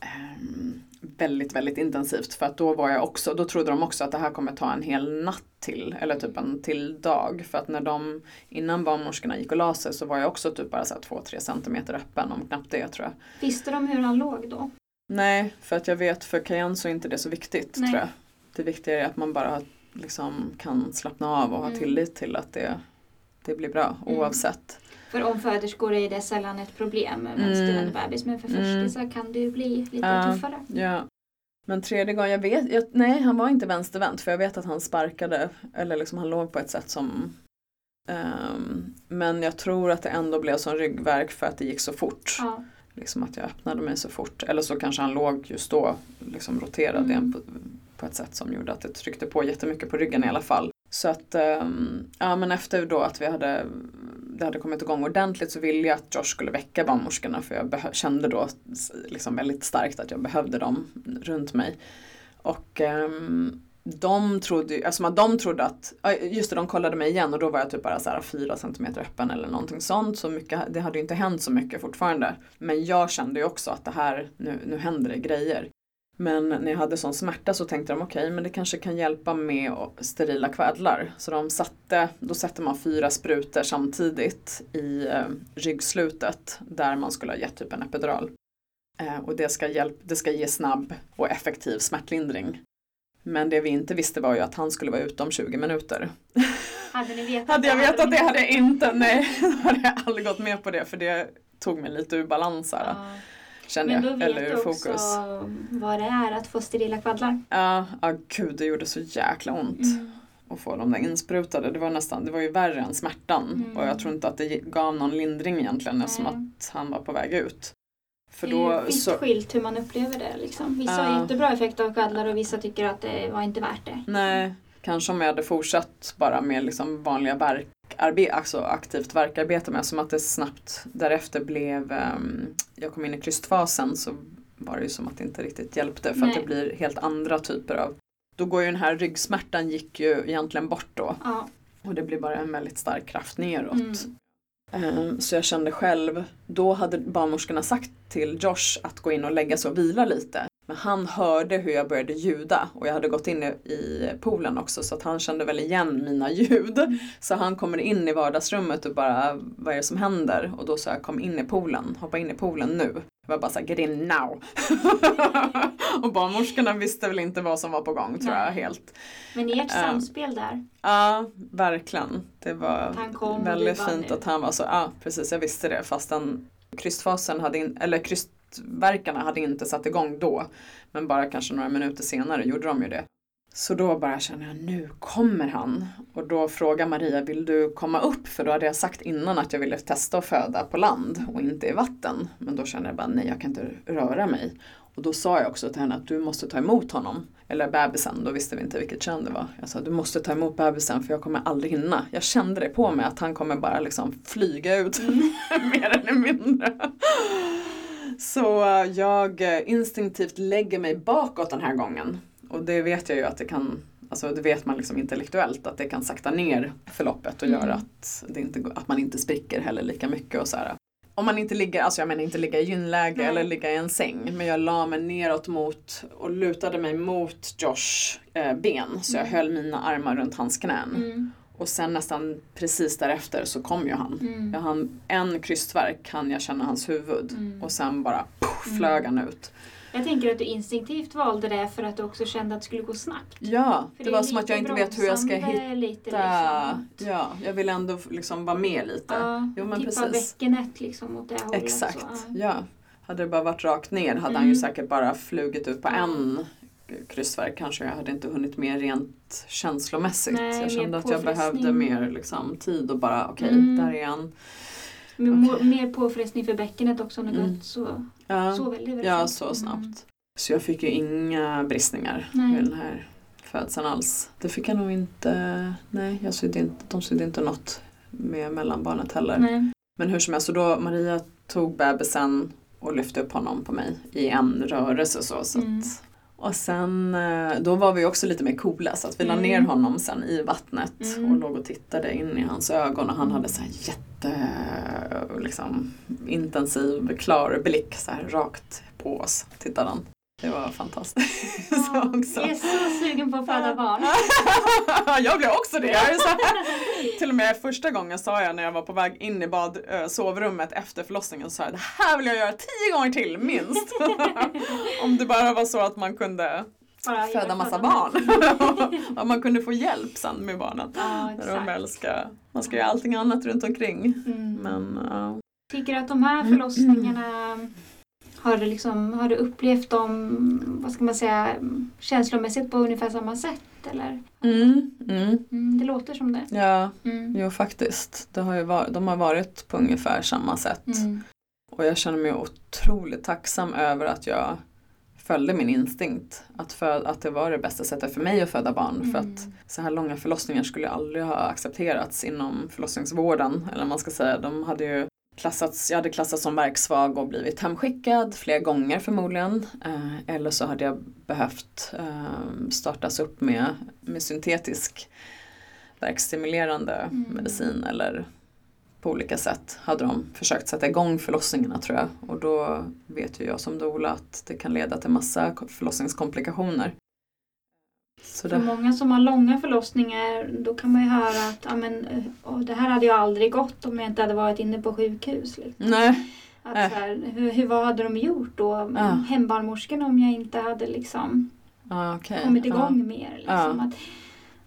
ähm, väldigt, väldigt intensivt för att då var jag också, då trodde de också att det här kommer ta en hel natt till, eller typ en till dag. För att när de, innan barnmorskorna gick och la sig så var jag också typ bara 2-3 centimeter öppen, om knappt det tror jag. Visste de hur han låg då? Nej, för att jag vet för Kajan så är inte det så viktigt Nej. tror jag. Det viktiga är att man bara liksom kan slappna av och ha mm. tillit till att det, det blir bra mm. oavsett. För omföderskor är det sällan ett problem med mm. stillande bebis men för förstisar mm. kan det ju bli lite ja, tuffare. Ja. Men tredje gången, jag vet, jag, nej han var inte vänstervänt för jag vet att han sparkade eller liksom han låg på ett sätt som um, Men jag tror att det ändå blev som ryggverk för att det gick så fort. Ja. Liksom att jag öppnade mig så fort. Eller så kanske han låg just då, liksom roterade mm. igen på, på ett sätt som gjorde att det tryckte på jättemycket på ryggen i alla fall. Så att, ehm, ja men efter då att vi hade det hade kommit igång ordentligt så ville jag att Josh skulle väcka barnmorskorna för jag kände då liksom väldigt starkt att jag behövde dem runt mig. Och ehm, de trodde, alltså de trodde att, just det de kollade mig igen och då var jag typ bara så här 4 cm öppen eller någonting sånt. Så mycket, det hade ju inte hänt så mycket fortfarande. Men jag kände ju också att det här, nu, nu händer det grejer. Men när jag hade sån smärta så tänkte de okej, okay, men det kanske kan hjälpa med sterila kvädlar. Så de satte, då sätter man fyra sprutor samtidigt i eh, ryggslutet där man skulle ha gett typ en epidural. Eh, och det ska, hjälp, det ska ge snabb och effektiv smärtlindring. Men det vi inte visste var ju att han skulle vara ute om 20 minuter. Hade ni vetat Hade jag vetat det hade jag inte, nej, då hade jag aldrig gått med på det för det tog mig lite ur balans här. Ja. Kände Men då vet eller du också vad det är att få sterila kvaddlar. Ja, ja gud det gjorde så jäkla ont. Mm. Att få dem där insprutade. Det var nästan, det var ju värre än smärtan. Mm. Och jag tror inte att det gav någon lindring egentligen Nej. eftersom att han var på väg ut. För det är ju vitt så... skilt hur man upplever det. Liksom. Vissa uh. har jättebra effekt av kvaddlar och vissa tycker att det var inte värt det. Nej, kanske om jag hade fortsatt bara med liksom vanliga verk alltså aktivt verkarbete med. Som att det snabbt därefter blev, um, jag kom in i krystfasen så var det ju som att det inte riktigt hjälpte för Nej. att det blir helt andra typer av då går ju den här ryggsmärtan gick ju egentligen bort då. Ja. Och det blir bara en väldigt stark kraft neråt. Mm. Um, så jag kände själv, då hade barnmorskorna sagt till Josh att gå in och lägga sig och vila lite. Men han hörde hur jag började ljuda och jag hade gått in i poolen också så att han kände väl igen mina ljud. Mm. Så han kommer in i vardagsrummet och bara, vad är det som händer? Och då sa jag, kom in i poolen, hoppa in i poolen nu. Jag var bara såhär, get in now! och barnmorskorna visste väl inte vad som var på gång tror jag helt. Men ert uh, samspel där? Ja, verkligen. Det var väldigt fint att han var så, ja precis jag visste det fastän krystfasen hade, in, eller krystverkarna hade inte satt igång då. Men bara kanske några minuter senare gjorde de ju det. Så då bara känner jag, nu kommer han. Och då frågar Maria, vill du komma upp? För då hade jag sagt innan att jag ville testa att föda på land och inte i vatten. Men då kände jag bara, nej jag kan inte röra mig. Och då sa jag också till henne att du måste ta emot honom. Eller bebisen, då visste vi inte vilket kön det var. Jag sa du måste ta emot bebisen för jag kommer aldrig hinna. Jag kände det på mig att han kommer bara liksom flyga ut mm. mer eller mindre. Så jag instinktivt lägger mig bakåt den här gången. Och det vet jag ju att det kan Alltså det vet man liksom intellektuellt att det kan sakta ner förloppet och mm. göra att, det inte, att man inte spricker heller lika mycket och så här. Om man inte ligger, alltså jag menar inte ligga i gynläge Nej. eller ligga i en säng. Men jag la mig neråt mot och lutade mig mot Josh eh, ben. Så jag mm. höll mina armar runt hans knän. Mm. Och sen nästan precis därefter så kom ju han. Mm. Jag hann en krystverk hann jag känna hans huvud. Mm. Och sen bara poff, mm. flög han ut. Jag tänker att du instinktivt valde det för att du också kände att det skulle gå snabbt. Ja, för det, det var som att jag inte vet hur jag ska hitta. Lite, liksom. Ja, jag vill ändå liksom vara med lite. Ja, jo, men tippa precis. bäckenet liksom åt det hållet. Exakt, så. ja. Hade det bara varit rakt ner hade mm. han ju säkert bara flugit ut på en kryssverk kanske. Jag hade inte hunnit med rent känslomässigt. Nej, jag kände att jag behövde mer liksom, tid och bara okej, okay, mm. där är han. Okay. Mer påfrestning för bäckenet också om det mm. gått så, ja. så väldigt, väldigt Ja, så snabbt. Mm. Så jag fick ju inga bristningar nej. vid den här födseln alls. Det fick jag nog inte, nej jag sydde inte, de sydde inte något med mellanbarnet heller. Nej. Men hur som helst, så då Maria tog bebisen och lyfte upp honom på mig i en rörelse så. så mm. att, och sen, eh, då var vi också lite mer coola så att vi mm. la ner honom sen i vattnet mm. och låg och tittade in i hans ögon och han hade så här jätte liksom, intensiv, klar blick så här rakt på oss, tittade han. Det var fantastiskt. Ja, också. Jag är så sugen på att föda barn. jag blev också det. Jag till och med första gången sa jag när jag var på väg in i bad, sovrummet efter förlossningen så sa jag det här vill jag göra tio gånger till minst. Om det bara var så att man kunde bara föda massa barn. och man kunde få hjälp sen med barnen. Ja, ska, man ska göra allting annat runt omkring. Mm. Men, uh. Tycker att de här förlossningarna har du, liksom, har du upplevt dem, vad ska man säga, känslomässigt på ungefär samma sätt? Eller? Mm, mm. Mm, det låter som det. Ja, mm. jo faktiskt. Det har varit, de har varit på ungefär samma sätt. Mm. Och jag känner mig otroligt tacksam över att jag följde min instinkt. Att, för, att det var det bästa sättet för mig att föda barn. Mm. För att så här långa förlossningar skulle aldrig ha accepterats inom förlossningsvården. Eller man ska säga, de hade ju klassats, jag hade klassats som verksvag och blivit hemskickad flera gånger förmodligen. Eh, eller så hade jag behövt eh, startas upp med, med syntetisk verkstimulerande mm. medicin eller på olika sätt hade de försökt sätta igång förlossningarna tror jag. Och då vet ju jag som doula att det kan leda till massa förlossningskomplikationer. Så För många som har långa förlossningar då kan man ju höra att ja, men, oh, det här hade ju aldrig gått om jag inte hade varit inne på sjukhus. Liksom. Nej. Att, äh. här, hur, hur, vad hade de gjort då? Ja. Hembarnmorskorna om jag inte hade liksom ah, okay. kommit igång ja. mer. Liksom. Att,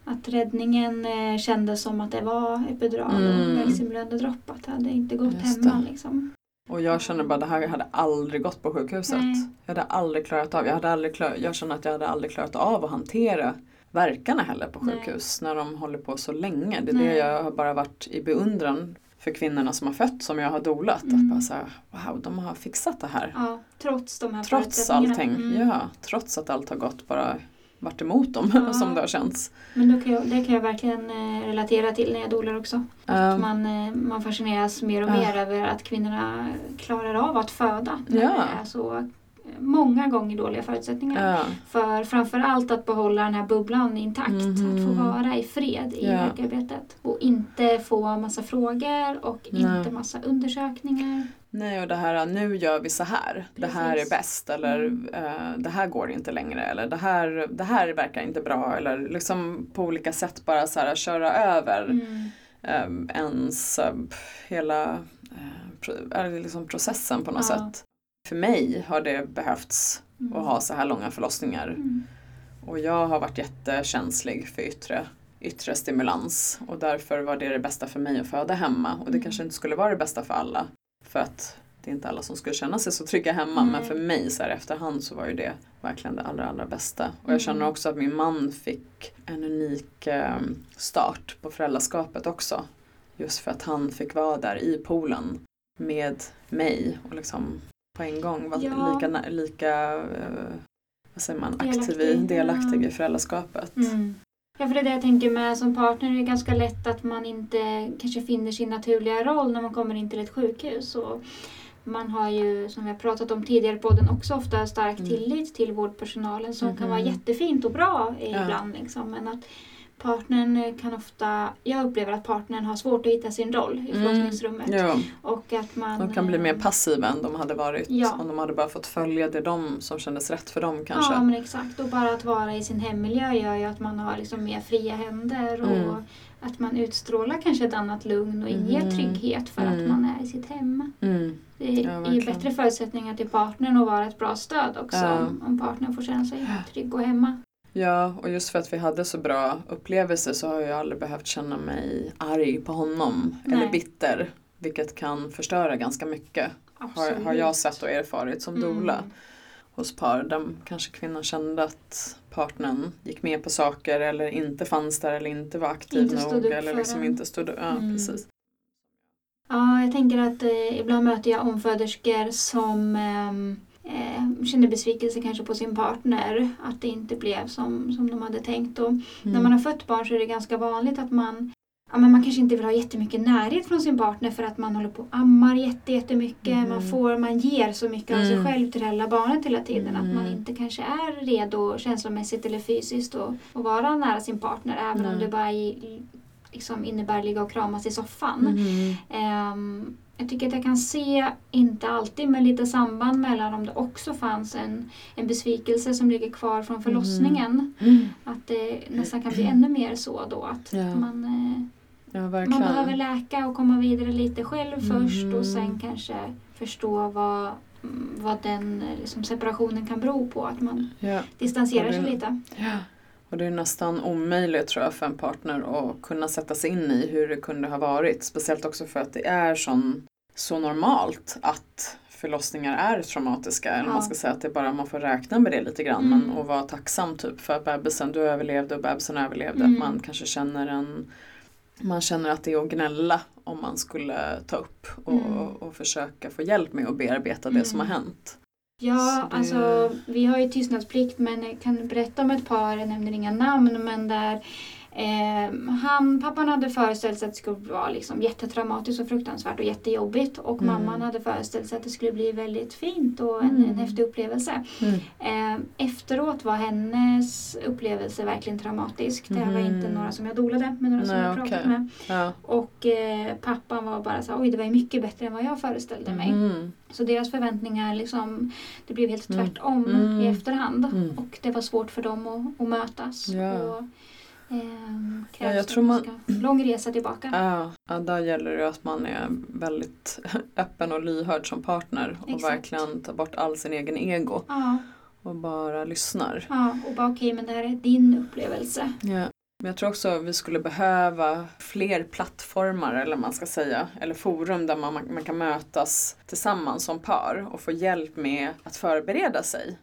att räddningen eh, kändes som att det var epidural mm. och verkstimulerande dropp. Att det hade inte gått Just hemma. Liksom. Och jag känner bara det här hade aldrig gått på sjukhuset. Nej. Jag hade aldrig klarat av, jag, hade aldrig klar, jag känner att jag hade aldrig klarat av att hantera verkarna heller på sjukhus Nej. när de håller på så länge. Det är Nej. det jag har bara varit i beundran för kvinnorna som har fött som jag har dolat. Mm. Att bara så här, wow, de har fixat det här. Ja, trots de här Trots allting, mm. ja. Trots att allt har gått bara varit emot dem ja. som det har känts. Men kan jag, det kan jag verkligen eh, relatera till när jag dolar också. Att man, eh, man fascineras mer och mer över att kvinnorna klarar av att föda. När ja. det är så många gånger dåliga förutsättningar. Ja. För framförallt att behålla den här bubblan intakt. Mm. Att få mhm. vara i fred i ja. verkarbetet. Och inte få massa frågor och Nej. inte massa undersökningar. Nej, och det här nu gör vi så här. Det här är bäst eller mm. uh, det här går inte längre eller det här, det här verkar inte bra eller liksom på olika sätt bara så här köra över mm. um, ens uh, hela pro, liksom processen på något ja. sätt. För mig har det behövts mm. att ha så här långa förlossningar. Mm. Och jag har varit jättekänslig för yttre, yttre stimulans och därför var det det bästa för mig att föda hemma och det mm. kanske inte skulle vara det bästa för alla. För att det är inte alla som skulle känna sig så trygga hemma Nej. men för mig så här efterhand så var ju det verkligen det allra allra bästa. Och jag Mm. känner också att min man fick en unik eh, start på föräldraskapet också. Just för att han fick vara där i poolen med mig och liksom på en gång var Ja. lika, lika eh, vad säger man, aktiv Delaktig, delaktig i föräldraskapet. Mm. Ja, för det är det jag tänker med som partner är det ganska lätt att man inte kanske finner sin naturliga roll när man kommer in till ett sjukhus. Och man har ju, som vi har pratat om tidigare i podden, också ofta stark Mm. tillit till vårdpersonalen som kan vara Mhm. jättefint och bra Ja. ibland. Liksom. Men att partnern kan ofta, jag upplever att partnern har svårt att hitta sin roll i Mm. förlossningsrummet. Ja, Och att man... de kan bli mer eh, passiva än de hade varit Ja. om de hade bara fått följa det de som kändes rätt för dem kanske. Ja men exakt och bara att vara i sin hemmiljö gör ju att man har liksom mer fria händer och Mm. att man utstrålar kanske ett annat lugn och inger Mm. trygghet för att Mm. man är i sitt hem. Mm. Det Ja, är ju verkligen. bättre förutsättningar till partnern att vara ett bra stöd också Ja. om, om partnern får känna sig trygg och hemma. Ja, och just för att vi hade så bra upplevelser så har jag aldrig behövt känna mig arg på honom Nej. eller bitter. Vilket kan förstöra ganska mycket, har, Absolut. har jag sett och erfarit som doula. Mm. Hos par där kanske kvinnan kände att partnern gick med på saker eller inte fanns där eller inte var aktiv Inte nog. upp Eller liksom inte stod Ja, Mm. precis. Ja, jag tänker att eh, ibland möter jag omföderskor som ehm, eh, känner besvikelse kanske på sin partner. Att det inte blev som, som de hade tänkt. Och När Mm. man har fött barn så är det ganska vanligt att man Ja, men man kanske inte vill ha jättemycket närhet från sin partner för att man håller på och ammar jätte, jättemycket. Mhm. Man, får, man ger så mycket av sig Mm. själv till det lilla barnet hela tiden att man Mm. inte kanske är redo känslomässigt eller fysiskt att, att vara nära sin partner även om det bara i, liksom innebär ligga och kramas i soffan. Mhm. Jag tycker att jag kan se, inte alltid, men lite samband mellan om det också fanns en, en besvikelse som ligger kvar från förlossningen. Mm. Att det nästan kan bli ännu mer så då att Ja. man, eh, Ja, man behöver läka och komma vidare lite själv först Mhm. och sen kanske förstå vad, mm, vad den liksom, separationen kan bero på. Att man Ja. distanserar sig lite. Och det är nästan omöjligt tror jag för en partner att kunna sätta sig in i hur det kunde ha varit. Speciellt också för att det är sån, så normalt att förlossningar är traumatiska. Eller Ja. man ska säga att det bara man får räkna med det lite grann. Mm. Men och vara tacksam typ för att bebisen, du överlevde och bebisen överlevde. Mm. Att man kanske känner en man känner att det är att gnälla om man skulle ta upp och, Mm. och, och försöka få hjälp med att bearbeta det som har Mm. hänt. Ja, det- alltså vi har ju tystnadsplikt men jag kan berätta om ett par, jag nämner inga namn, men där eh, han, pappan hade föreställt sig att det skulle vara liksom jättetraumatiskt och fruktansvärt och jättejobbigt och Mm. mamman hade föreställt sig att det skulle bli väldigt fint och en, Mm. en häftig upplevelse. Eh, efteråt var hennes upplevelse verkligen traumatisk. Det här var inte Mhm. några som jag dolade, men några som Nej, jag pratat okej. med. Ja. Och eh, pappan var bara så oj det var ju mycket bättre än vad jag föreställde mig. Mm. Så deras förväntningar, liksom, det blev helt Mm. tvärtom Mm. i efterhand. Mm. Och det var svårt för dem att, att mötas. Ja. Och, ehm, Ja, krävs jag tror man- lång resa tillbaka. Ja, ja, där gäller det att man är väldigt öppen och lyhörd som partner och Exakt. verkligen tar bort all sin egen ego Ja, och bara lyssnar. ja, och bara okej men det här är din upplevelse. Ja. Men jag tror också att vi skulle behöva fler plattformar eller man ska säga, eller forum där man, man kan mötas tillsammans som par och få hjälp med att förbereda sig.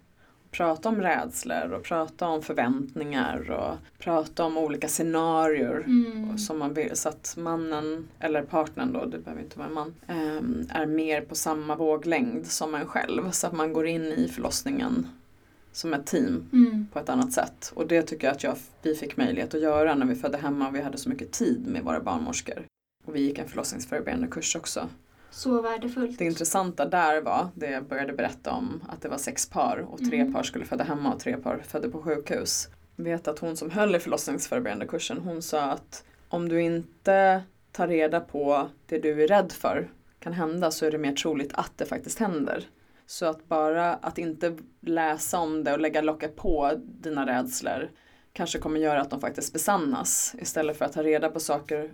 Prata om rädslor och prata om förväntningar och prata om olika scenarier Mm. som man vill, så att mannen, eller partnern då, det behöver inte vara en man, ehm, är mer på samma våglängd som en själv. Så att man går in i förlossningen som ett team Mm. på ett annat sätt. Och det tycker jag att jag, vi fick möjlighet att göra när vi födde hemma och vi hade så mycket tid med våra barnmorskor. Och vi gick en förlossningsförberedande kurs också. Så värdefullt. Det intressanta där var, det jag började berätta om, att det var sex par och tre Mm. par skulle föda hemma och tre par födde på sjukhus. Jag vet att hon som höll i förlossningsförberedande kursen, hon sa att om du inte tar reda på det du är rädd för kan hända så är det mer troligt att det faktiskt händer. Så att bara att inte läsa om det och lägga locket på dina rädslor kanske kommer göra att de faktiskt besannas istället för att ta reda på saker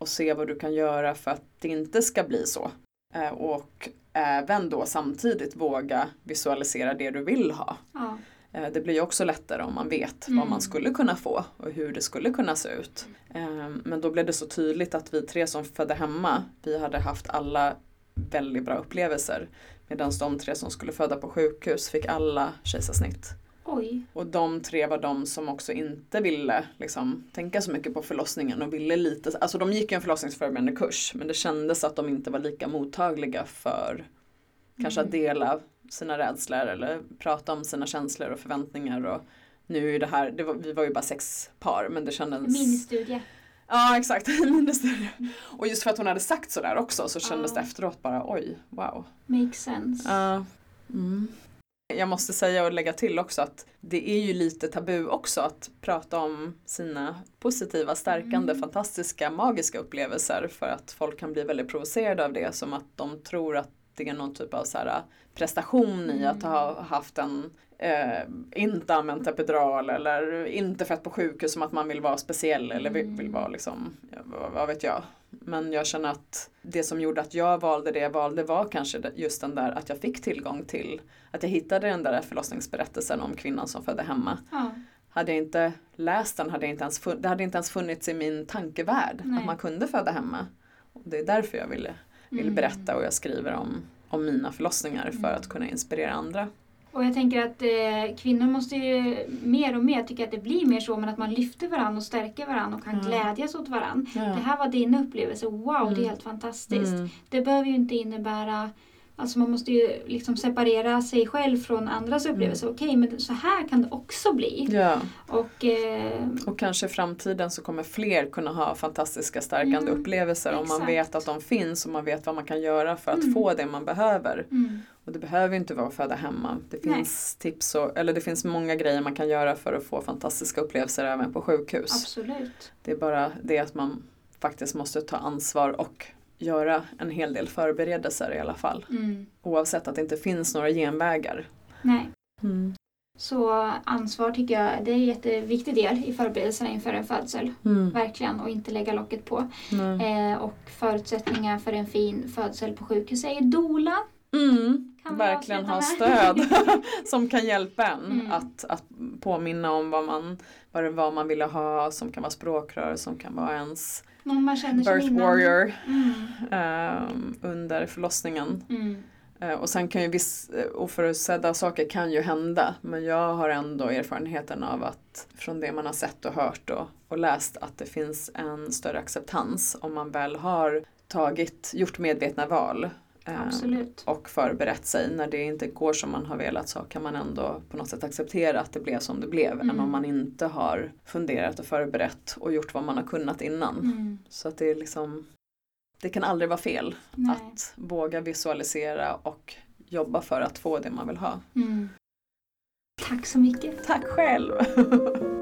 och se vad du kan göra för att det inte ska bli så. Eh, Och även då samtidigt våga visualisera det du vill ha. Ja. Eh, Det blir ju också lättare om man vet Mm. vad man skulle kunna få och hur det skulle kunna se ut. Eh, Men då blev det så tydligt att vi tre som födde hemma, vi hade haft alla väldigt bra upplevelser. Medan de tre som skulle föda på sjukhus fick alla kejsarsnitt. Oj. Och de tre var de som också inte ville liksom, tänka så mycket på förlossningen och ville lite, alltså de gick ju en förlossningsförberedande kurs men det kändes att de inte var lika mottagliga för kanske att dela sina rädslor eller prata om sina känslor och förväntningar och nu är det här, det var, vi var ju bara sex par men det kändes Ministudie. Ja exakt, minnesstudie. Och just för att hon hade sagt sådär också så kändes det efteråt bara oj, wow. Makes sense. Ja. Mm. Jag måste säga och lägga till också att det är ju lite tabu också att prata om sina positiva, stärkande, Mm. fantastiska, magiska upplevelser för att folk kan bli väldigt provocerade av det som att de tror att är någon typ av så här prestation i att ha haft en eh, inte använt epidural eller inte fött på sjukhus som att man vill vara speciell eller vill, vill vara liksom, ja, vad, vet jag. Men jag känner att det som gjorde att jag valde det jag valde var kanske just den där att jag fick tillgång till, att jag hittade den där förlossningsberättelsen om kvinnan som födde hemma. Ja. Hade jag inte läst den hade jag inte ens det hade inte ens funnits i min tankevärld Nej. att man kunde föda hemma. Och det är därför jag ville, ville Mm. berätta och jag skriver om, om mina förlossningar för att kunna inspirera andra. Och jag tänker att eh, kvinnor måste ju mer och mer tycka att det blir mer så men att man lyfter varandra och stärker varandra och kan Ja. glädjas åt varandra. Ja. Det här var din upplevelse, wow det Mm. är helt fantastiskt. Mm. Det behöver ju inte innebära Alltså man måste ju liksom separera sig själv från andras upplevelser. Okej, men så här kan det också bli. Ja, Och eh, och kanske i framtiden så kommer fler kunna ha fantastiska stärkande Mm, upplevelser om man exakt. vet att de finns och man vet vad man kan göra för att Mm. få det man behöver. mm, Och det behöver inte vara att föda hemma. Det Nej. finns tips och, eller det finns många grejer man kan göra för att få fantastiska upplevelser även på sjukhus. absolut. Det är bara det att man faktiskt måste ta ansvar och göra en hel del förberedelser i alla fall. Mm. Oavsett att det inte finns några genvägar. Nej. Mm. Så ansvar tycker jag det är en jätteviktig del i förberedelserna inför en födsel. Mm. Verkligen. Och inte lägga locket på. Eh, och förutsättningar för en fin födsel på sjukhus är doula. Mm. Verkligen ha stöd som kan hjälpa en Mm. att, att påminna om vad man, vad det var man ville ha som kan vara språkrör, som kan vara ens Någon man känner birth innan. warrior Mm. ehm, under förlossningen. Eh, Och sen kan ju viss eh, oförutsedda saker kan ju hända men jag har ändå erfarenheten av att från det man har sett och hört och, och läst att det finns en större acceptans om man väl har tagit, gjort medvetna val Absolut. och förberett sig. När det inte går som man har velat så kan man ändå på något sätt acceptera att det blev som det blev än Mm. om man inte har funderat och förberett och gjort vad man har kunnat innan. Mm. Så att det är liksom det kan aldrig vara fel Nej. att våga visualisera och jobba för att få det man vill ha. Mm. Tack så mycket. Tack själv!